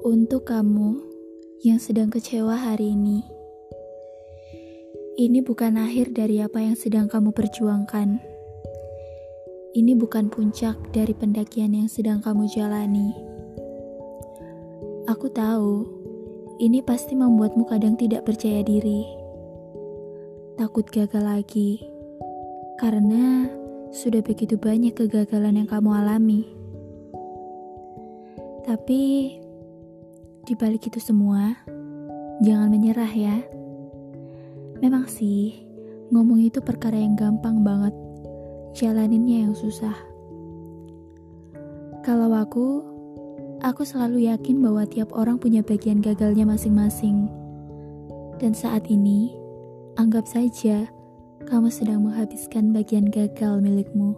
Untuk kamu yang sedang kecewa hari ini, ini bukan akhir dari apa yang sedang kamu perjuangkan. Ini bukan puncak dari pendakian yang sedang kamu jalani. Aku tahu, ini pasti membuatmu kadang tidak percaya diri, takut gagal lagi, karena sudah begitu banyak kegagalan yang kamu alami. Tapi di balik itu semua, jangan menyerah ya. Memang sih, ngomong itu perkara yang gampang banget, jalaninnya yang susah. Kalau aku, aku selalu yakin bahwa tiap orang punya bagian gagalnya masing-masing. Dan saat ini, anggap saja kamu sedang menghabiskan bagian gagal milikmu.